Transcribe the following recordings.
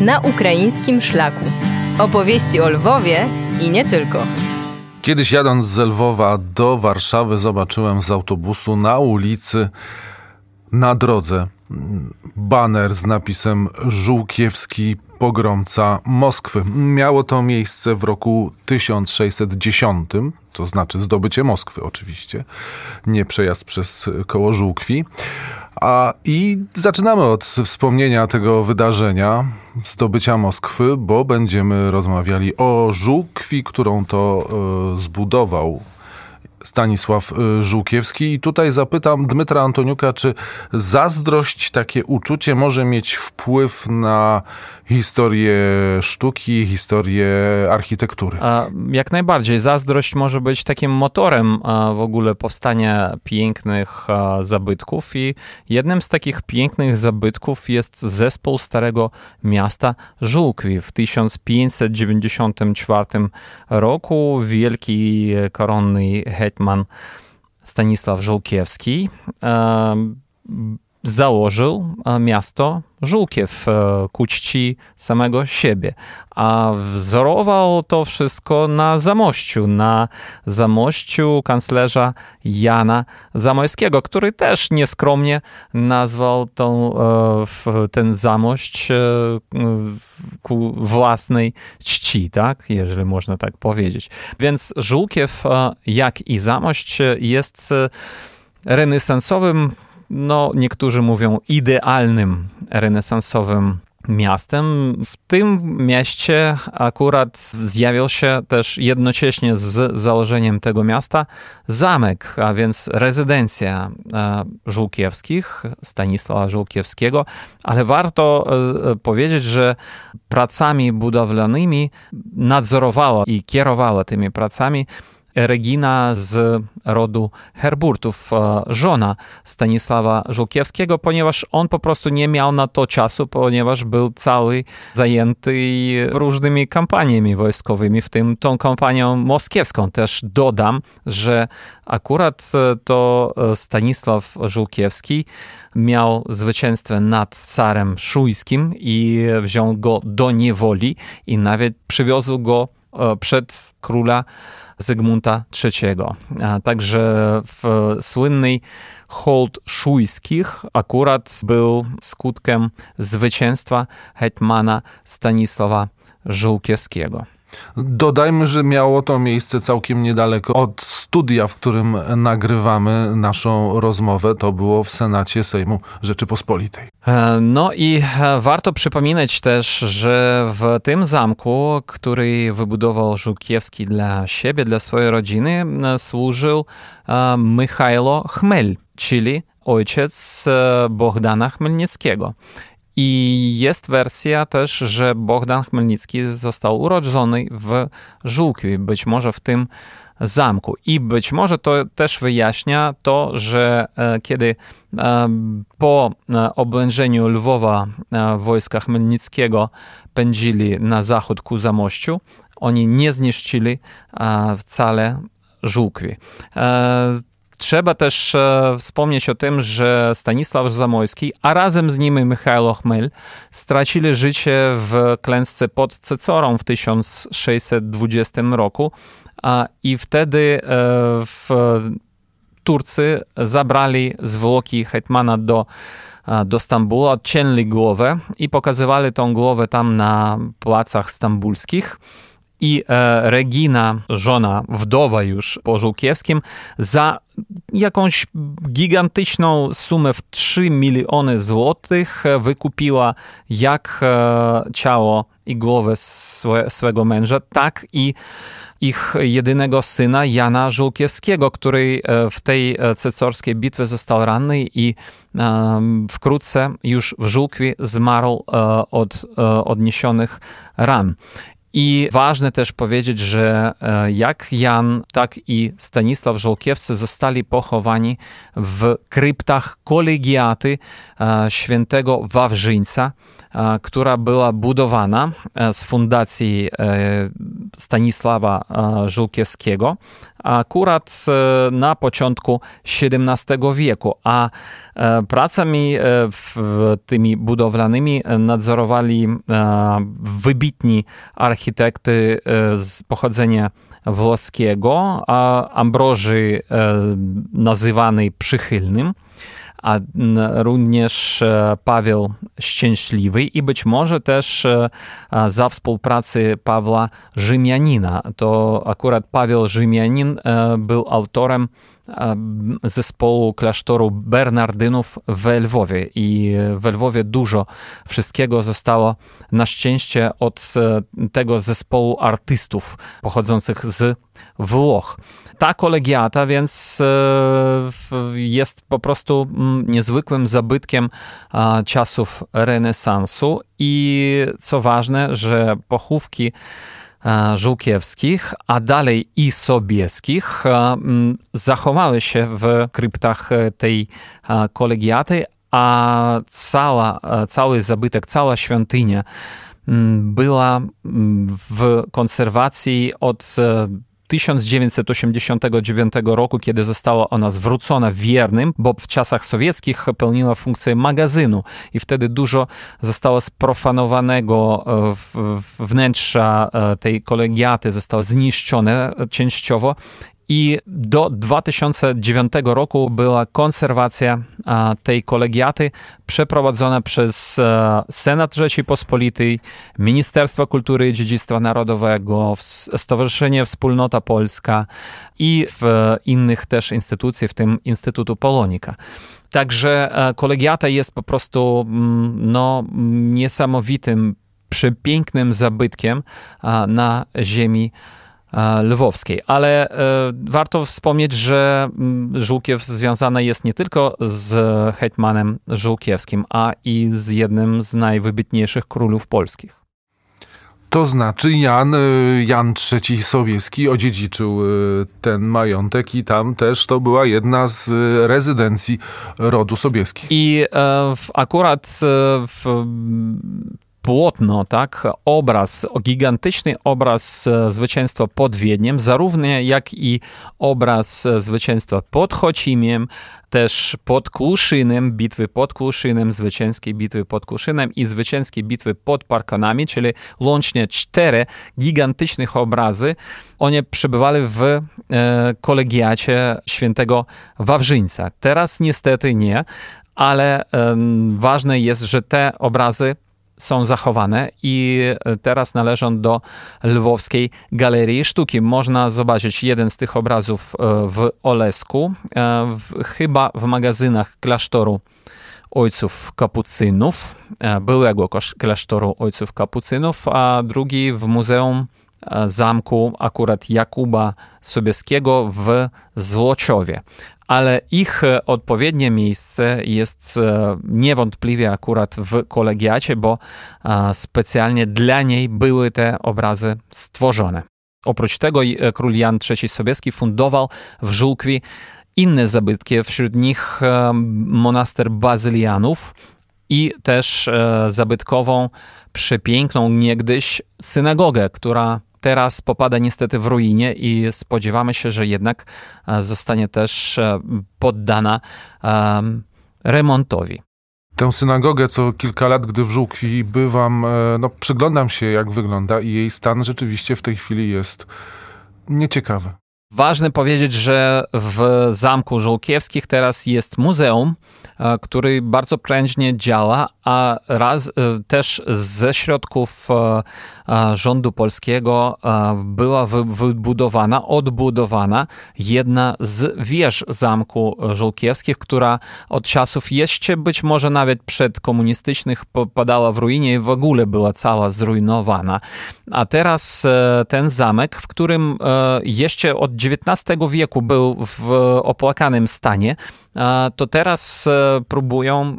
na ukraińskim szlaku. Opowieści o Lwowie i nie tylko. Kiedyś jadąc z Lwowa do Warszawy zobaczyłem z autobusu na ulicy na drodze baner z napisem Żółkiewski pogromca Moskwy. Miało to miejsce w roku 1610, to znaczy zdobycie Moskwy oczywiście, nie przejazd przez koło Żółkwi. A, I zaczynamy od wspomnienia tego wydarzenia, zdobycia Moskwy, bo będziemy rozmawiali o Żółkwi, którą to y, zbudował Stanisław y, Żółkiewski. I tutaj zapytam Dmytra Antoniuka, czy zazdrość, takie uczucie może mieć wpływ na historię sztuki, historię architektury? Jak najbardziej. Zazdrość może być takim motorem w ogóle powstania pięknych zabytków i jednym z takich pięknych zabytków jest zespół Starego Miasta Żółkwi. W 1594 roku wielki koronny hetman Stanisław Żółkiewski założył e, miasto Żółkiew e, ku czci samego siebie, a wzorował to wszystko na Zamościu, na Zamościu kanclerza Jana Zamojskiego, który też nieskromnie nazwał tą, e, ten Zamość ku własnej czci, tak? jeżeli można tak powiedzieć. Więc Żółkiew, jak i Zamość jest renesansowym no niektórzy mówią idealnym renesansowym miastem. W tym mieście akurat zjawił się też jednocześnie z założeniem tego miasta zamek, a więc rezydencja e, Żółkiewskich, Stanisława Żółkiewskiego, ale warto e, powiedzieć, że pracami budowlanymi nadzorowała i kierowała tymi pracami Regina z rodu Herburtów, żona Stanisława Żółkiewskiego, ponieważ on po prostu nie miał na to czasu, ponieważ był cały zajęty różnymi kampaniami wojskowymi, w tym tą kampanią moskiewską. Też dodam, że akurat e, to e, Stanisław Żółkiewski miał zwycięstwo nad carem szujskim i wziął go do niewoli i nawet przywiozł go przed króla Zygmunta III. Także w słynnej hołd szujskich akurat był skutkiem zwycięstwa hetmana Stanisława Żółkiewskiego. Dodajmy, że miało to miejsce całkiem niedaleko od studia, w którym nagrywamy naszą rozmowę. To było w Senacie Sejmu Rzeczypospolitej. E, no i e, warto przypominać też, że w tym zamku, który wybudował Żółkiewski dla siebie, dla swojej rodziny, e, służył Michailo Chmel, czyli ojciec Bohdana Chmelnickiego. I jest wersja też, że Bogdan Chmelnicki został urodzony w Żółkwi, być może w tym zamku. I być może to też wyjaśnia to, że e, kiedy e, po e, oblężeniu Lwowa wojska Chmelnickiego pędzili na zachód ku Zamościu, oni nie zniszczyli wcale Żółkwi. Trzeba też wspomnieć o tym, że Stanisław Zamojski, a razem z nim Michailo Chmel stracili życie w klęsce pod Cecorą w 1620 roku i wtedy e, w Turcy zabrali zwłoki hetmana do do Stambułu, odcięli głowę i pokazywali tą głowę tam na placach stambulskich i e, Regina, żona, wdowa już po Żółkiewskim, za jakąś gigantyczną sumę w 3 miliony złotych wykupiła jak e, ciało i głowę swe, swego męża, tak i ich jedynego syna Jana Żółkiewskiego, który e, w tej cecorskiej bitwie został ranny i wkrótce już w Żółkwie zmarł od odniesionych ran. I ważne też powiedzieć, że e, jak Jan, tak i Stanisław Żołkiewscy zostali pochowani w kryptach kolegiaty e, świętego Wawrzyńca, e, która była budowana z fundacji Stanisława Żółkiewskiego akurat na początku XVII wieku, a pracami tymi budowlanymi nadzorowali wybitni architekty z pochodzenia włoskiego, a Ambroży nazywany przychylnym a również Paweł Szczęśliwy i być może też za współpracy Pawła Rzymianina. To akurat Paweł Rzymianin był autorem zespołu klasztoru Bernardynów w Lwowie. I w Lwowie dużo wszystkiego zostało. Na szczęście od tego zespołu artystów pochodzących z Włoch. Ta kolegiata więc jest po prostu niezwykłym zabytkiem czasów renesansu. I co ważne, że pochówki Żółkiewskich, a dalej i Sobieskich. Zachowały się w kryptach tej kolegiaty, a cała, cały zabytek, cała świątynia była w konserwacji od 1989 roku, kiedy została ona zwrócona wiernym, bo w czasach sowieckich pełniła funkcję magazynu i wtedy dużo zostało sprofanowanego wnętrza tej kolegiaty, zostało zniszczone częściowo i do 2009 roku była konserwacja tej kolegiaty przeprowadzona przez Senat Rzeczypospolitej, Ministerstwo Kultury i Dziedzictwa Narodowego, Stowarzyszenie Wspólnota Polska i w innych też instytucjach, w tym Instytutu Polonika. Także kolegiata jest po prostu no, niesamowitym, przepięknym zabytkiem na ziemi lwowskiej. Ale warto wspomnieć, że Żółkiew związana jest nie tylko z hetmanem Żółkiewskim, a i z jednym z najwybitniejszych królów polskich. To znaczy Jan, Jan III Sobieski odziedziczył ten majątek i tam też to była jedna z rezydencji rodu Sobieskich. I akurat w płótno, tak, obraz, gigantyczny obraz e, zwycięstwa pod Wiedniem, zarówno jak i obraz e, zwycięstwa pod Chocimiem, też pod Kłuszynem, bitwy pod Kłuszynem, zwycięskiej bitwy pod Kłuszynem i zwycięskiej bitwy pod Parkanami, czyli łącznie cztery gigantycznych obrazy. One przebywali w e, kolegiacie świętego Wawrzyńca. Teraz niestety nie, ale e, ważne jest, że te obrazy są zachowane i teraz należą do Lwowskiej Galerii Sztuki. Można zobaczyć jeden z tych obrazów e, w Olesku, e, w, chyba w magazynach klasztoru Ojców Kapucynów, e, byłego klasztoru Ojców Kapucynów, a drugi w Muzeum Zamku akurat Jakuba Sobieskiego w Złociowie ale ich e, odpowiednie miejsce jest e, niewątpliwie akurat w kolegiacie, bo e, specjalnie dla niej były te obrazy stworzone. Oprócz tego król Jan III Sobieski fundował w Żółkwi inne zabytki, wśród nich monaster bazylianów i też zabytkową, przepiękną niegdyś synagogę, która teraz popada niestety w ruinie i spodziewamy się, że jednak e, zostanie też e, poddana remontowi. Tę synagogę co kilka lat, gdy w Żółkwi bywam, e, no, przyglądam się jak wygląda i jej stan rzeczywiście w tej chwili jest nieciekawy. Ważne powiedzieć, że w Zamku Żółkiewskich teraz jest muzeum, który bardzo prężnie działa, a raz też ze środków rządu polskiego była wybudowana, odbudowana jedna z wież Zamku Żółkiewskich, która od czasów jeszcze być może nawet przedkomunistycznych popadała w ruinie i w ogóle była cała zrujnowana. A teraz e, ten zamek, w którym e, jeszcze od XIX wieku był w opłakanym stanie, to teraz e, próbują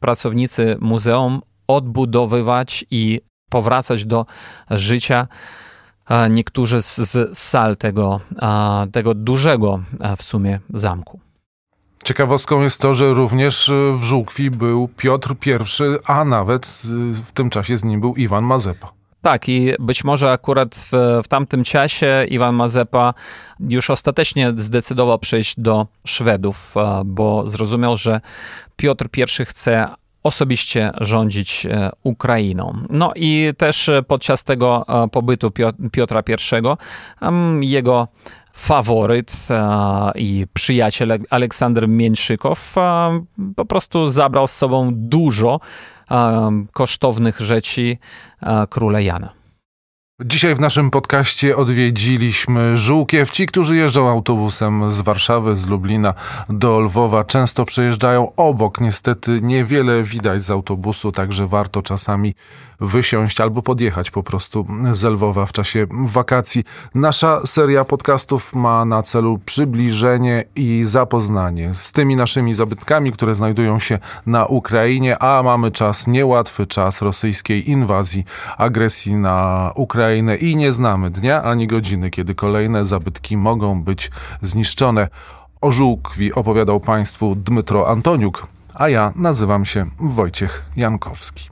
pracownicy muzeum odbudowywać i powracać do życia niektórzy z, z sal tego, tego dużego w sumie zamku. Ciekawostką jest to, że również e, w Żółkwi był Piotr I, a nawet w tym czasie z nim był Iwan Mazepa. Tak, i być może akurat w, w tamtym czasie Iwan Mazepa już ostatecznie zdecydował przejść do Szwedów, bo zrozumiał, że Piotr I chce osobiście rządzić e, Ukrainą. No i też podczas tego e, pobytu Piotra I jego faworyt i przyjaciel Aleksander Mięczykow po prostu zabrał z sobą dużo kosztownych rzeczy króla Jana. Dzisiaj w naszym podcaście odwiedziliśmy Żółkiew. Ci, którzy jeżdżą autobusem z Warszawy, z Lublina do Lwowa, często przejeżdżają obok. Niestety niewiele widać z autobusu, także warto czasami wysiąść albo podjechać po prostu z Lwowa w czasie wakacji. Nasza seria podcastów ma na celu przybliżenie i zapoznanie z tymi naszymi zabytkami, które znajdują się na Ukrainie, a mamy czas, niełatwy czas rosyjskiej inwazji, agresji na Ukrainę i nie znamy dnia ani godziny, kiedy kolejne zabytki mogą być zniszczone. O Żółkwi opowiadał Państwu Dmytro Antoniuk, a ja nazywam się Wojciech Jankowski.